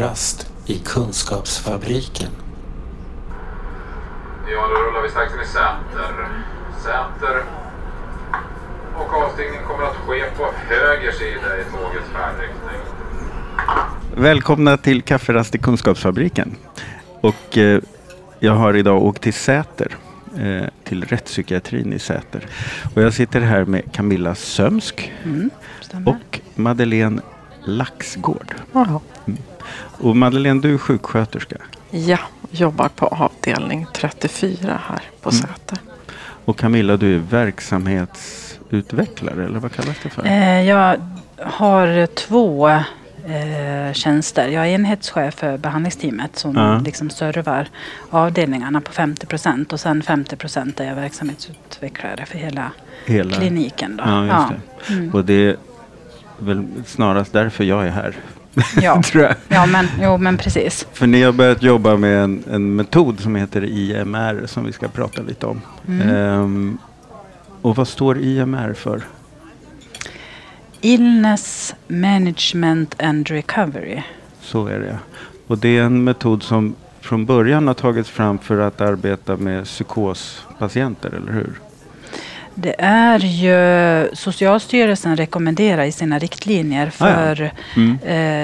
kafferast i Kunskapsfabriken. Ja, då rullar vi strax in i Säter. Säter. Och avstigning kommer att ske på höger sida i tågets färdriktning. Välkomna till kafferast i Kunskapsfabriken. Och eh, jag har idag åkt till Säter. Eh, till rättspsykiatrin i Säter. Och jag sitter här med Camilla Sömsk Mm, och Madeleine Laxgård. Jaha. Och Madeleine, du är sjuksköterska. Ja, jobbar på avdelning 34 här på Mm. Säter. Och Camilla, du är verksamhetsutvecklare, eller vad kallas det för? Eh, Jag har två eh, tjänster. Jag är enhetschef för behandlingsteamet som Ja. liksom servar avdelningarna på 50 procent och sen 50 procent är jag verksamhetsutvecklare för hela Hela... kliniken. Då. Ja, just det. Mm. Och det är väl snarast därför jag är här. Ja. tror jag. ja, men, jo, men precis. För ni har börjat jobba med en, en metod som heter IMR som vi ska prata lite om. Mm. Ehm, och vad står IMR för? Illness Management and Recovery. Så är det. Och det är en metod som från början har tagits fram för att arbeta med psykospatienter, eller hur? Det är ju Socialstyrelsen rekommenderar i sina riktlinjer Ah, ja. för Mm.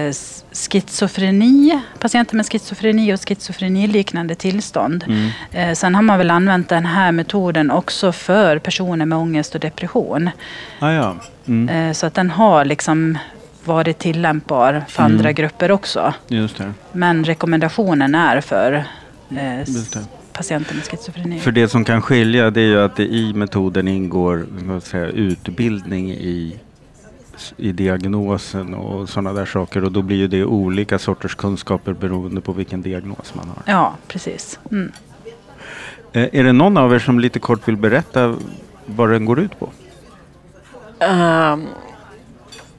eh, schizofreni, patienter med schizofreni och schizofreniliknande tillstånd. Mm. Eh, sen har man väl använt den här metoden också för personer med ångest och depression. Ah, ja. Mm. Eh, så att den har liksom varit tillämpbar för Mm. andra grupper också. Men rekommendationen är för patienter med schizofreni. För det som kan skilja det är ju att det i metoden ingår vad ska jag säga, utbildning i, i diagnosen och sådana där saker. Och då blir ju det olika sorters kunskaper beroende på vilken diagnos man har. Ja, precis. Mm. Eh, är det någon av er som lite kort vill berätta vad den går ut på? Ehm,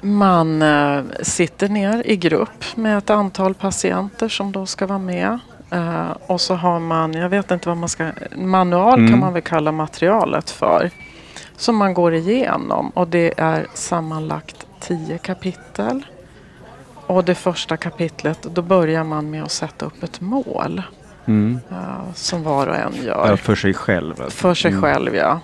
man eh, sitter ner i grupp med ett antal patienter som då ska vara med. Eh, och så har man, jag vet inte vad man ska, manual Mm. kan man väl kalla materialet för. Som man går igenom och det är sammanlagt tio kapitel. Och det första kapitlet, då börjar man med att sätta upp ett mål. Mm. eh, som var och en gör. Ja, för sig själv. För sig Mm. själv ja.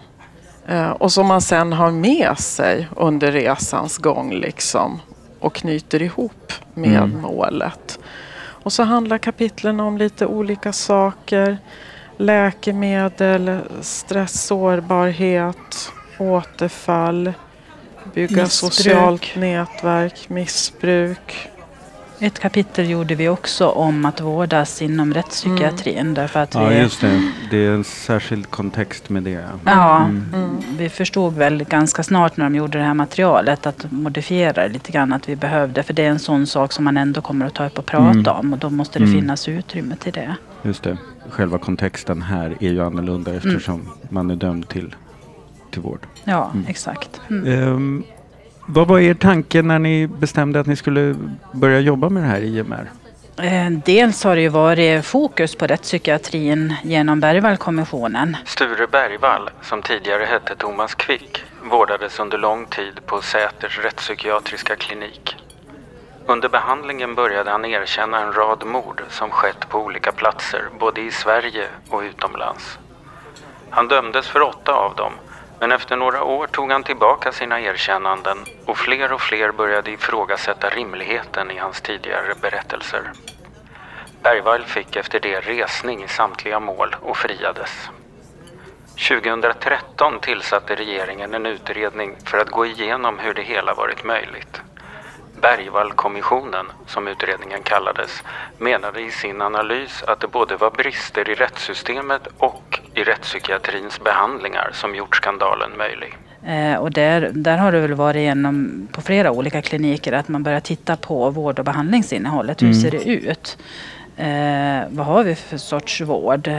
Eh, och som man sen har med sig under resans gång liksom. Och knyter ihop med Mm. målet. Och så handlar kapitlen om lite olika saker. Läkemedel, stress, sårbarhet, återfall, bygga Missbruk. socialt nätverk, missbruk. Ett kapitel gjorde vi också om att vårdas inom rättspsykiatrin. Därför att Ja, vi, just det. Det är en särskild kontext med det. Ja, Mm. Mm. vi förstod väl ganska snart när de gjorde det här materialet att modifiera lite grann att vi behövde. För det är en sån sak som man ändå kommer att ta upp och prata Mm. om. Och då måste det Mm. finnas utrymme till det. Just det. Själva kontexten här är ju annorlunda eftersom man är dömd till, till vård. Ja, Mm. exakt. Mm. Vad var er tanke när ni bestämde att ni skulle börja jobba med det här IMR? Eh, Dels har det ju varit fokus på rättspsykiatrin genom Bergvallkommissionen. Sture Bergvall, som tidigare hette Thomas Quick, vårdades under lång tid på Säters rättspsykiatriska klinik. Under behandlingen började han erkänna en rad mord som skett på olika platser, både i Sverige och utomlands. Han dömdes för åtta av dem, men efter några år tog han tillbaka sina erkännanden och fler och fler började ifrågasätta rimligheten i hans tidigare berättelser. Bergvall fick efter det resning i samtliga mål och friades. 2013 tillsatte regeringen en utredning för att gå igenom hur det hela varit möjligt. Bergvallkommissionen, som utredningen kallades, menade i sin analys att det både var brister i rättssystemet och i rättspsykiatrins behandlingar som gjort skandalen möjlig. Eh, och där, där har det väl varit genom, på flera olika kliniker att man börjar titta på vård och behandlingsinnehållet. Hur Mm. ser det ut? Eh, vad har vi för sorts vård?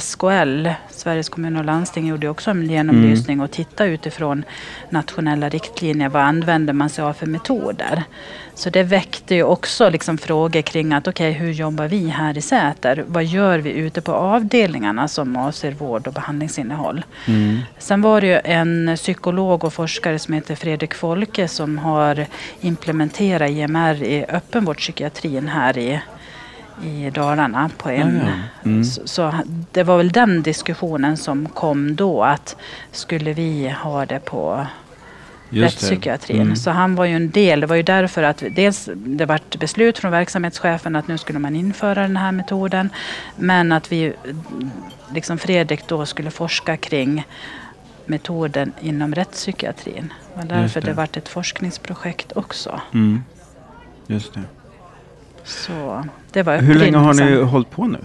SKL, Sveriges kommuner och landsting, gjorde också en genomlysning och tittade utifrån nationella riktlinjer. Vad använder man sig av för metoder? Så det väckte ju också liksom frågor kring att okej, okay, hur jobbar vi här i Säter? Vad gör vi ute på avdelningarna som avser vård och behandlingsinnehåll? Mm. Sen var det ju en psykolog och forskare som heter Fredrik Folke som har implementerat IMR i öppenvårdspsykiatrin här i i Dalarna på en. Ja, ja. Mm. Så, så, det var väl den diskussionen som kom då att skulle vi ha det på rättspsykiatrin. Mm. Så han var ju en del. Det var ju därför att dels det vart beslut från verksamhetschefen att nu skulle man införa den här metoden. Men att vi, liksom Fredrik då skulle forska kring metoden inom rättspsykiatrin. Det var därför det. det vart ett forskningsprojekt också. Mm. Just det. Så det var Hur länge har ni hållit på nu?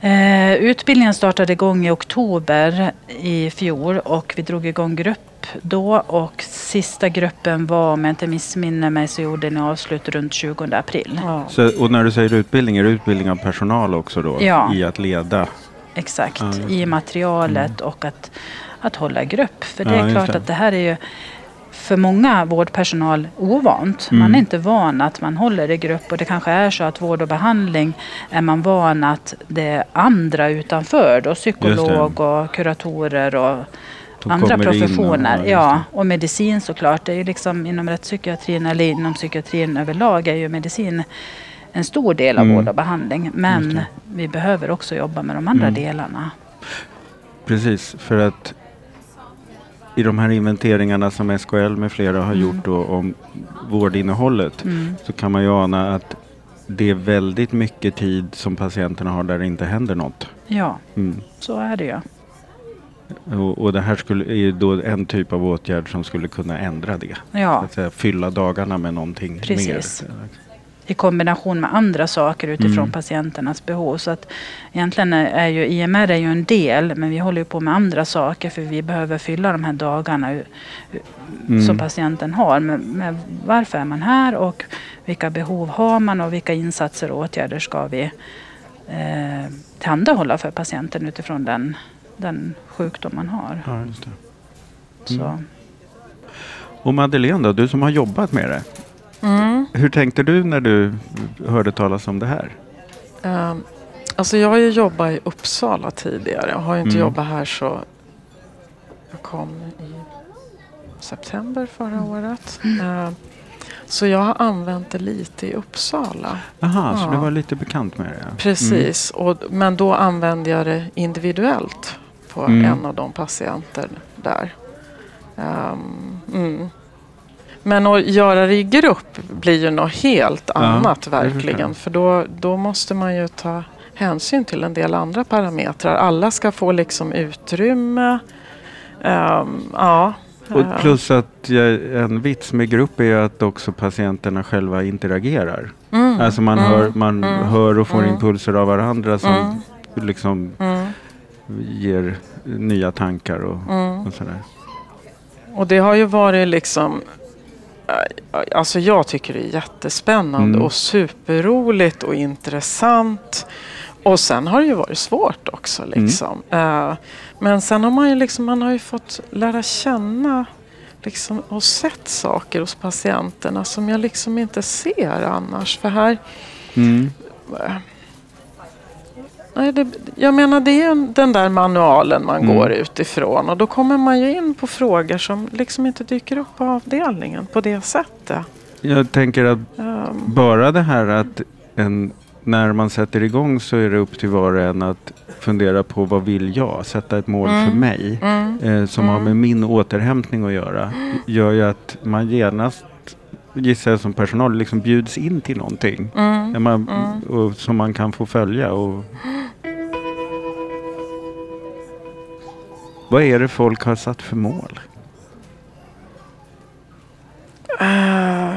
Eh, utbildningen startade igång i oktober i fjol och vi drog igång grupp då och sista gruppen var, om jag inte missminner mig, så gjorde ni avslut runt 20 april. Ja. Så, och när du säger utbildning, är det utbildning av personal också då? Ja. I att leda? Exakt, ja, i materialet mm. och att, att hålla grupp. För det är klart det. att det här är ju för många vårdpersonal ovant. Mm. Man är inte van att man håller i grupp och det kanske är så att vård och behandling är man van att det är andra utanför då, psykolog och kuratorer och De andra professioner. Och, ja, och medicin såklart. Det är liksom inom rättspsykiatrin eller inom psykiatrin överlag är ju medicin en stor del av mm. vård och behandling. Men vi behöver också jobba med de andra mm. delarna. Precis, för att i de här inventeringarna som SKL med flera har mm. gjort då om vårdinnehållet mm. så kan man ju ana att det är väldigt mycket tid som patienterna har där det inte händer något. Ja, mm. så är det ju. Och, och, det här skulle, är ju då en typ av åtgärd som skulle kunna ändra det. Ja. Att säga, fylla dagarna med någonting Precis. mer i kombination med andra saker utifrån mm. patienternas behov. Så att egentligen är ju IMR är ju en del men vi håller på med andra saker för vi behöver fylla de här dagarna mm. som patienten har med, med, varför är man här och vilka behov har man och vilka insatser och åtgärder ska vi eh, tillhandahålla för patienten utifrån den, den sjukdom man har. Ja, just det. Mm. Så. Och Madeleine då, du som har jobbat med det. Mm. Hur tänkte du när du hörde talas om det här? Um, alltså jag har ju jobbat i Uppsala tidigare. Jag har ju inte mm. jobbat här så... Jag kom i september förra mm. året. Uh, så jag har använt det lite i Uppsala. Jaha, ja. så du var lite bekant med det? Precis, mm. och, men då använde jag det individuellt på mm. en av de patienter där. Um, men att göra det i grupp blir ju något helt annat ja, verkligen. För då, då måste man ju ta hänsyn till en del andra parametrar. Alla ska få liksom utrymme. Um, ja. Och plus att en vits med grupp är att också patienterna själva interagerar. Mm, alltså man, mm, hör, man mm, hör och får mm. impulser av varandra som mm. liksom mm. ger nya tankar och, och sådär. Och det har ju varit liksom Alltså jag tycker det är jättespännande mm. och superroligt och intressant. Och sen har det ju varit svårt också. Mm. Liksom. Mm. Men sen har man ju, liksom, man har ju fått lära känna liksom, och sett saker hos patienterna som jag liksom inte ser annars. För här... Mm. Nej, det, jag menar det är den där manualen man mm. går utifrån och då kommer man ju in på frågor som liksom inte dyker upp på avdelningen på det sättet. Jag tänker att um. bara det här att en, när man sätter igång så är det upp till var och en att fundera på vad vill jag? Sätta ett mål mm. för mig mm. Eh, som har mm. med min återhämtning att göra. Gör ju att man genast gissar jag som personal liksom bjuds in till någonting. Mm. Man, mm. och, som man kan få följa. Och, Vad är det folk har satt för mål? Uh,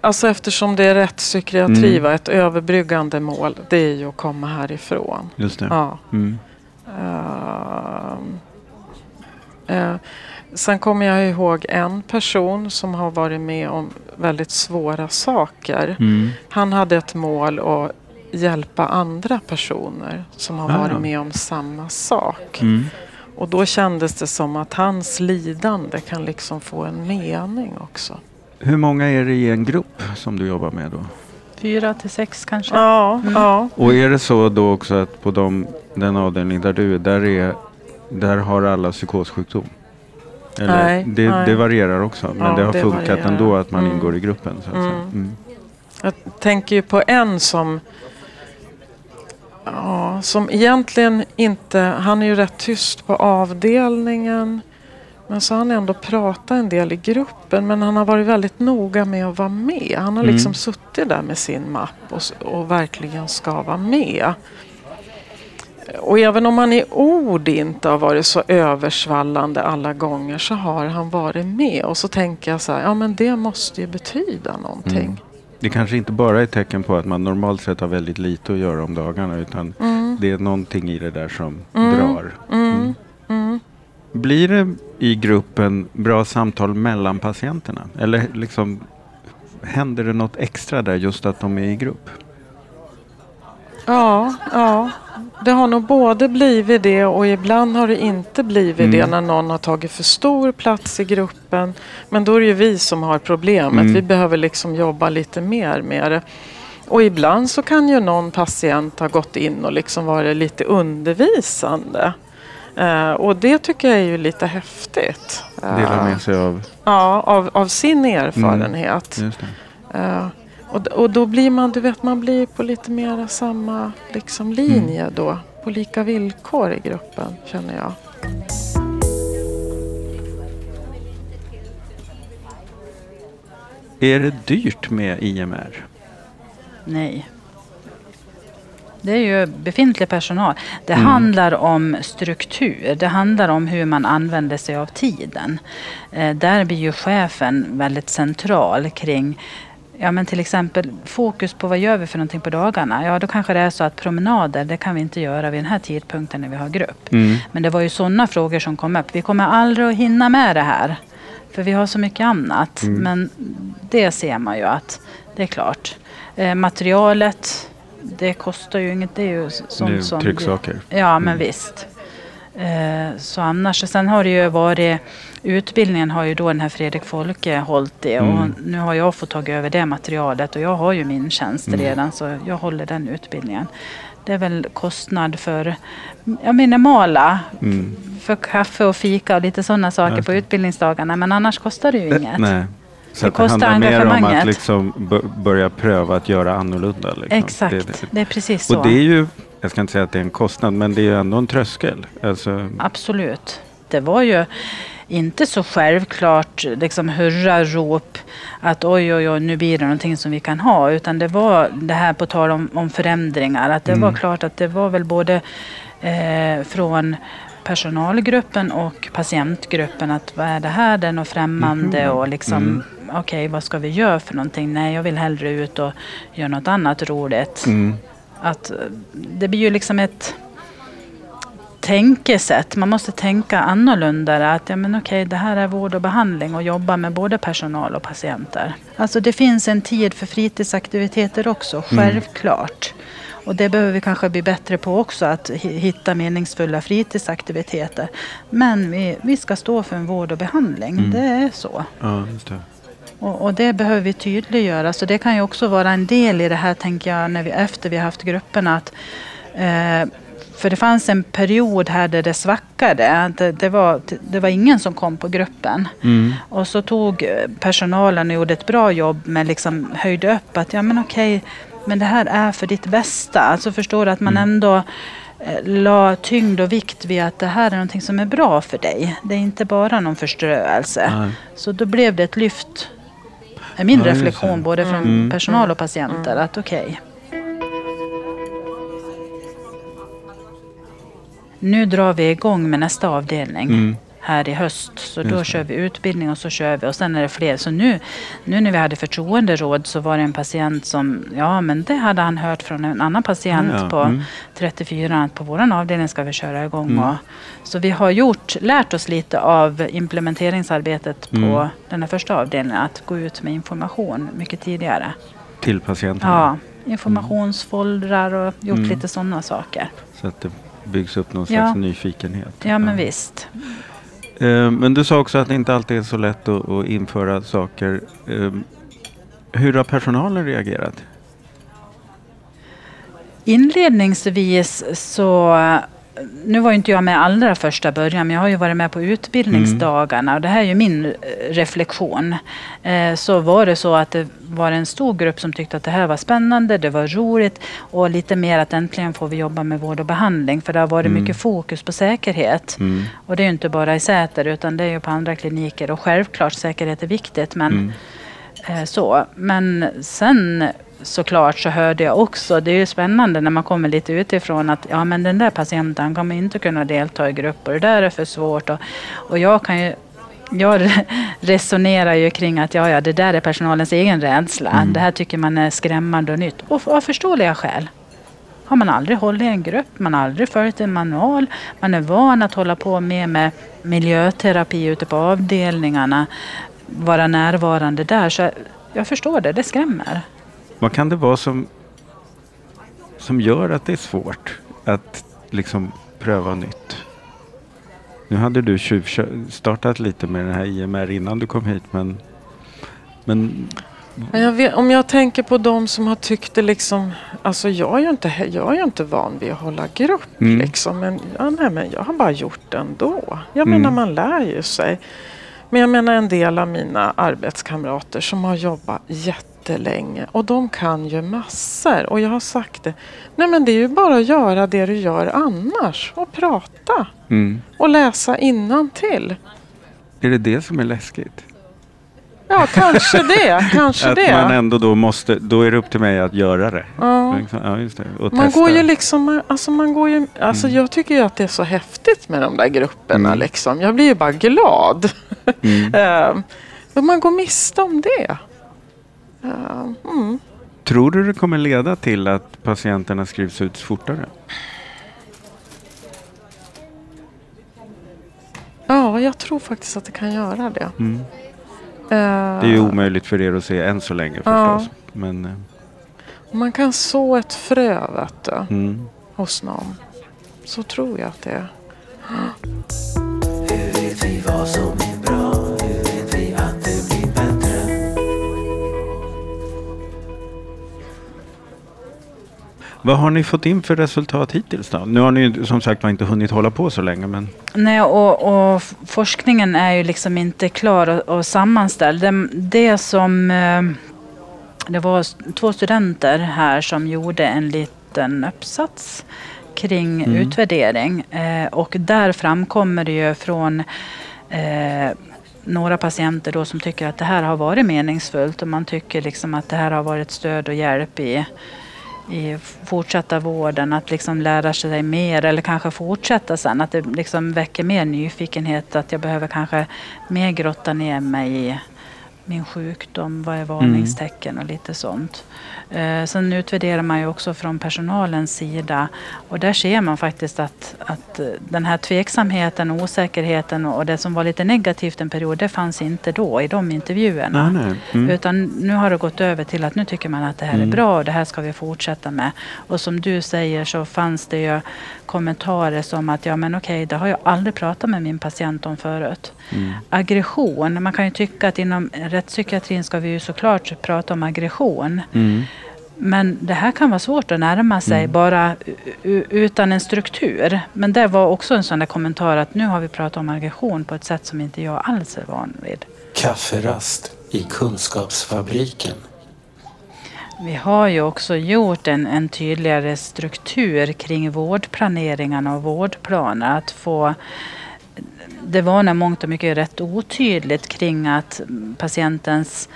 alltså eftersom det är rättspsykiatri, mm. ett överbryggande mål, det är ju att komma härifrån. Just det. Ja. Mm. Uh, uh, Sen kommer jag ihåg en person som har varit med om väldigt svåra saker. Mm. Han hade ett mål att hjälpa andra personer som har Ah. varit med om samma sak. Mm. Och då kändes det som att hans lidande kan liksom få en mening också. Hur många är det i en grupp som du jobbar med då? Fyra till sex kanske. Ja, Mm. ja. Och är det så då också att på de, den avdelning där du är, där, är, där har alla psykossjukdom? Eller, Nej, det, nej. det varierar också, men Ja, det har det funkat varierar. ändå att man Mm. ingår i gruppen. Så att säga. Mm. Mm. Jag tänker ju på en som Ja, som egentligen inte, han är ju rätt tyst på avdelningen. Men så har han ändå pratat en del i gruppen. Men han har varit väldigt noga med att vara med. Han har Mm. liksom suttit där med sin mapp och, och verkligen ska vara med. Och även om han i ord inte har varit så översvallande alla gånger så har han varit med. Och så tänker jag så här, ja men det måste ju betyda någonting. Mm. Det kanske inte bara är ett tecken på att man normalt sett har väldigt lite att göra om dagarna utan Mm. det är någonting i det där som Mm. drar. Mm. Mm. Blir det i gruppen bra samtal mellan patienterna? Eller liksom händer det något extra där just att de är i grupp? Ja, ja. Det har nog både blivit det och ibland har det inte blivit Mm. det när någon har tagit för stor plats i gruppen. Men då är det ju vi som har problemet. Mm. Vi behöver liksom jobba lite mer med det. Och ibland så kan ju någon patient ha gått in och liksom varit lite undervisande. Eh, och det tycker jag är ju lite häftigt. Delar Eh, med sig av... Ja, av, av sin erfarenhet. Det. Eh, och, och då blir man, du vet, man blir på lite mer samma liksom, linje Mm. då. På lika villkor i gruppen, känner jag. Är det dyrt med IMR? Nej. Det är ju befintlig personal. Det Mm. handlar om struktur. Det handlar om hur man använder sig av tiden. Eh, där blir ju chefen väldigt central kring Ja, men till exempel fokus på vad gör vi för någonting på dagarna? Ja, då kanske det är så att promenader, det kan vi inte göra vid den här tidpunkten när vi har grupp. Mm. Men det var ju sådana frågor som kom upp. Vi kommer aldrig att hinna med det här. För vi har så mycket annat. Mm. Men det ser man ju att det är klart. Eh, materialet, det kostar ju inget. Det är ju sånt Det är som... trycksaker. Ja, men Mm. visst. Eh, så annars, sen har det ju varit Utbildningen har ju då den här Fredrik Folke hållit i och Mm. nu har jag fått ta över det materialet och jag har ju min tjänst Mm. redan så jag håller den utbildningen. Det är väl kostnad för ja, minimala Mm. för kaffe och fika och lite sådana saker på utbildningsdagarna. Men annars kostar det ju inget. Nej. Så Det det handlar mer om att liksom börja pröva att göra annorlunda. Liksom. Exakt, Det, det. det är precis så. Och det är ju, jag ska inte säga att det är en kostnad, men det är ju ändå en tröskel. Alltså, Absolut. Det var ju inte så självklart liksom hurra rop att oj oj oj nu blir det någonting som vi kan ha utan det var det här på tal om, om förändringar att det Mm. var klart att det var väl både eh, från personalgruppen och patientgruppen att vad är det här, det är något främmande Mhm. och liksom Mm. okej vad ska vi göra för någonting? Nej jag vill hellre ut och göra något annat roligt. mm. Att det blir ju liksom ett tänkesätt. Man måste tänka annorlunda. Att ja, men okej, det här är vård och behandling och jobba med både personal och patienter. Alltså det finns en tid för fritidsaktiviteter också, självklart. Och det behöver vi kanske bli bättre på också, att hi- hitta meningsfulla fritidsaktiviteter. Men vi, vi ska stå för en vård och behandling, det är så. Ja, just det. Och, och det behöver vi tydliggöra. Så det kan ju också vara en del i det här, tänker jag, när vi, efter vi har haft grupperna. Att, eh, för det fanns en period här där det svackade. Det, det, var, det var ingen som kom på gruppen. Mm. Och så tog eh, personalen och gjorde ett bra jobb med liksom höjde upp att ja men okej, men det här är för ditt bästa. Alltså förstår du att man ändå eh, la tyngd och vikt vid att det här är någonting som är bra för dig. Det är inte bara någon förströelse. Nej. Så då blev det ett lyft. är min Ja, reflektion det. både från Mm. personal och patienter. Att okej. Nu drar vi igång med nästa avdelning. Mm. Här i höst. Så då kör vi utbildning och så kör vi och sen är det fler. Så nu, nu när vi hade förtroenderåd så var det en patient som, ja men det hade han hört från en annan patient Ja, ja. på Mm. 34 att på våran avdelning ska vi köra igång. Mm. Och, så vi har gjort, lärt oss lite av implementeringsarbetet på Mm. den här första avdelningen. Att gå ut med information mycket tidigare. Till patienterna. Ja, informationsfoldrar och gjort Mm. lite sådana saker. Så att det byggs upp någon Ja. slags nyfikenhet. Ja men visst. Eh, men du sa också att det inte alltid är så lätt att, att införa saker. Eh, hur har personalen reagerat? Inledningsvis så nu var ju inte jag med allra första början, men jag har ju varit med på utbildningsdagarna och det här är ju min eh, reflektion. Eh, Så var det så att det var en stor grupp som tyckte att det här var spännande, det var roligt och lite mer att äntligen får vi jobba med vård och behandling för det har varit Mm. mycket fokus på säkerhet. Mm. Och det är ju inte bara i Säter utan det är ju på andra kliniker och självklart säkerhet är viktigt men Mm. Eh, Så. Men sen såklart så hörde jag också, det är ju spännande när man kommer lite utifrån att ja men den där patienten kommer inte kunna delta i grupper, det där är för svårt. Och, och jag kan ju jag re- resonerar ju kring att ja, ja, det där är personalens egen rädsla. Mm. Det här tycker man är skrämmande och nytt. Och av förståeliga skäl. Har man aldrig hållit i en grupp, man har aldrig följt en manual, man är van att hålla på med, med miljöterapi ute på avdelningarna, vara närvarande där. Så jag förstår det, det skrämmer. Vad kan det vara som, som gör att det är svårt att liksom pröva nytt? Nu hade du startat lite med den här IMR innan du kom hit men, men jag vet, om jag tänker på de som har tyckt det liksom, alltså jag är ju inte, jag är inte van vid att hålla grupp Mm. liksom. Men, ja, nej, men jag har bara gjort det ändå. Jag Mm. menar man lär ju sig. Men jag menar en del av mina arbetskamrater som har jobbat jättelänge och de kan ju massor. Och jag har sagt det, nej men det är ju bara att göra det du gör annars och prata mm, och läsa till. är det det som är läskigt? Ja, kanske det. Kanske att det. man ändå då måste, då är det upp till mig att göra det. Ja. Ja, just det. Man går ju liksom, alltså man går ju, alltså Mm. jag tycker ju att det är så häftigt med de där grupperna Mm. liksom. Jag blir ju bara glad. Mm. Ehm, man går miste om det. Mm. Tror du det kommer leda till att patienterna skrivs ut fortare? Ja, jag tror faktiskt att det kan göra det. Mm. Ehm, Det är ju omöjligt för er att se än så länge Ja. förstås. Men, eh, Man kan så ett frö vet du, mm. hos någon. Så tror jag att det är. Hur vet vi vad som är Vad har ni fått in för resultat hittills då? Nu har ni ju som sagt inte hunnit hålla på så länge men Nej, och, och forskningen är ju liksom inte klar och, och sammanställd. Det, det som... eh, Det var två studenter här som gjorde en liten uppsats kring Mm. utvärdering. Eh, och där framkommer det ju från eh, några patienter då som tycker att det här har varit meningsfullt och man tycker liksom att det här har varit stöd och hjälp i i fortsatta vården, att liksom lära sig mer eller kanske fortsätta sen. Att det liksom väcker mer nyfikenhet, att jag behöver kanske mer grotta ner mig i min sjukdom, vad är varningstecken och lite sånt. Eh, sen utvärderar man ju också från personalens sida och där ser man faktiskt att, att eh, den här tveksamheten och osäkerheten och det som var lite negativt en period, det fanns inte då i de intervjuerna. nej, nej. Mm. Utan nu har det gått över till att nu tycker man att det här Mm. är bra och det här ska vi fortsätta med. Och som du säger så fanns det ju kommentarer som att ja men okej, det har jag aldrig pratat med min patient om förut. Mm. Aggression, man kan ju tycka att inom rättspsykiatrin ska vi ju såklart prata om aggression. Mm. Men det här kan vara svårt att närma sig Mm. bara utan en struktur. Men det var också en sån där kommentar att nu har vi pratat om aggression på ett sätt som inte jag alls är van vid. Kafferast i Kunskapsfabriken. Vi har ju också gjort en, en tydligare struktur kring vårdplaneringarna och vårdplaner. Att få, det var när mångt och mycket rätt otydligt kring att patientens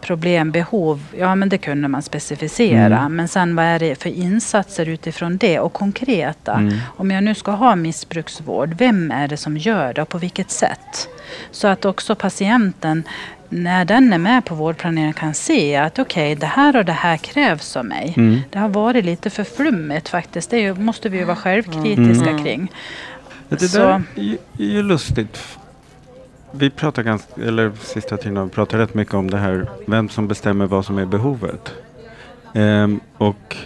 problem, behov, ja men det kunde man specificera. Mm. Men sen vad är det för insatser utifrån det och konkreta? Mm. Om jag nu ska ha missbruksvård, vem är det som gör det och på vilket sätt? Så att också patienten, när den är med på vårdplaneringen, kan se att okej, det här och det här krävs av mig. Mm. Det har varit lite för flummigt faktiskt. Det måste vi ju vara självkritiska Mm. kring. Det Så- där är ju, lustigt. Vi pratar ganska, eller sista tiden har vi pratat rätt mycket om det här, vem som bestämmer vad som är behovet. Ehm, och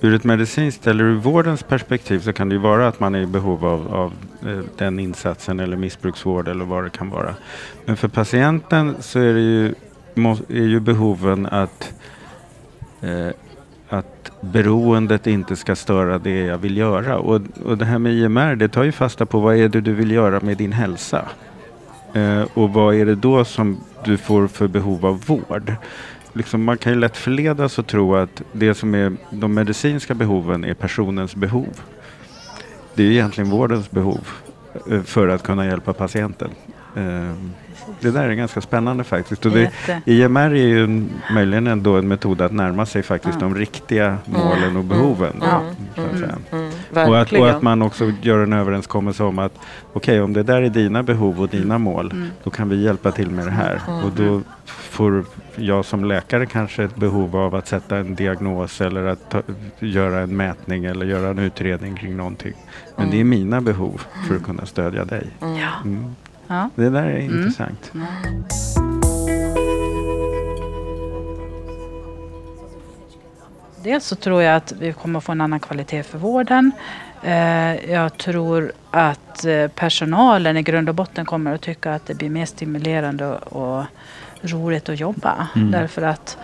ur ett medicinskt eller ur vårdens perspektiv så kan det ju vara att man är i behov av, av eh, den insatsen eller missbruksvård eller vad det kan vara. Men för patienten så är, det ju, är ju behoven att eh, beroendet inte ska störa det jag vill göra. Och, och det här med IMR, det tar ju fasta på vad är det du vill göra med din hälsa? Eh, och vad är det då som du får för behov av vård? Liksom man kan ju lätt förledas att tro att det som är de medicinska behoven är personens behov. Det är ju egentligen vårdens behov eh, för att kunna hjälpa patienten. Eh, det där är ganska spännande faktiskt. Och det. IMR är ju en, möjligen ändå en metod att närma sig faktiskt de riktiga målen och behoven. Att säga. Mm, Och, att, verkligen. och att man också gör en överenskommelse om att okej, om det där är dina behov och dina Mm. mål, då kan vi hjälpa till med det här. Och då får jag som läkare kanske ett behov av att sätta en diagnos eller att ta, göra en mätning eller göra en utredning kring någonting. Men det är mina behov för att kunna stödja dig. Mm. Ja. Det där är intressant. Dels så tror jag att vi kommer att få en annan kvalitet för vården. Eh, Jag tror att eh, personalen i grund och botten kommer att tycka att det blir mer stimulerande och och roligt att jobba. Mm. Därför att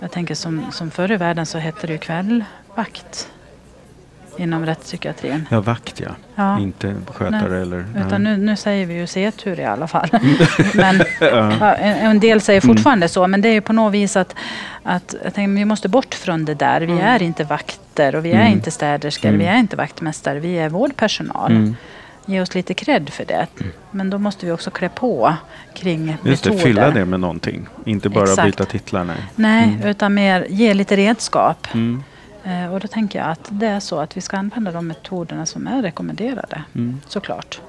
jag tänker som, som förr i världen så hette det ju kvällvakt inom rättspsykiatrin. Ja, vakt ja. Ja. Inte skötare Nej, eller... Utan nu, nu säger vi ju C-tur i alla fall. men ja, en, en del säger fortfarande så. Men det är ju på något vis att, att tänker, vi måste bort från det där. Vi är inte vakter och vi är Mm. inte städerskor. Mm. Vi är inte vaktmästare. Vi är vårdpersonal. Mm. Ge oss lite cred för det. Men då måste vi också klä på kring Just det, metoder. fylla det med någonting. Inte bara Exakt. byta titlar. Nej. Nej, utan mer ge lite redskap. Mm. Eh, och då tänker jag att det är så att vi ska använda de metoderna som är rekommenderade. Mm. Såklart.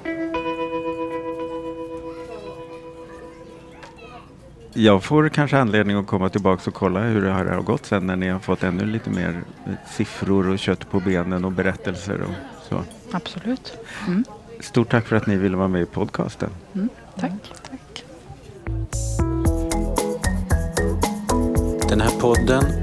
Jag får kanske anledning att komma tillbaka och kolla hur det här har gått sen när ni har fått ännu lite mer eh, siffror och kött på benen och berättelser och så. Absolut. Mm. Stort tack för att ni ville vara med i podcasten. Mm. Tack. Tack. Den här podden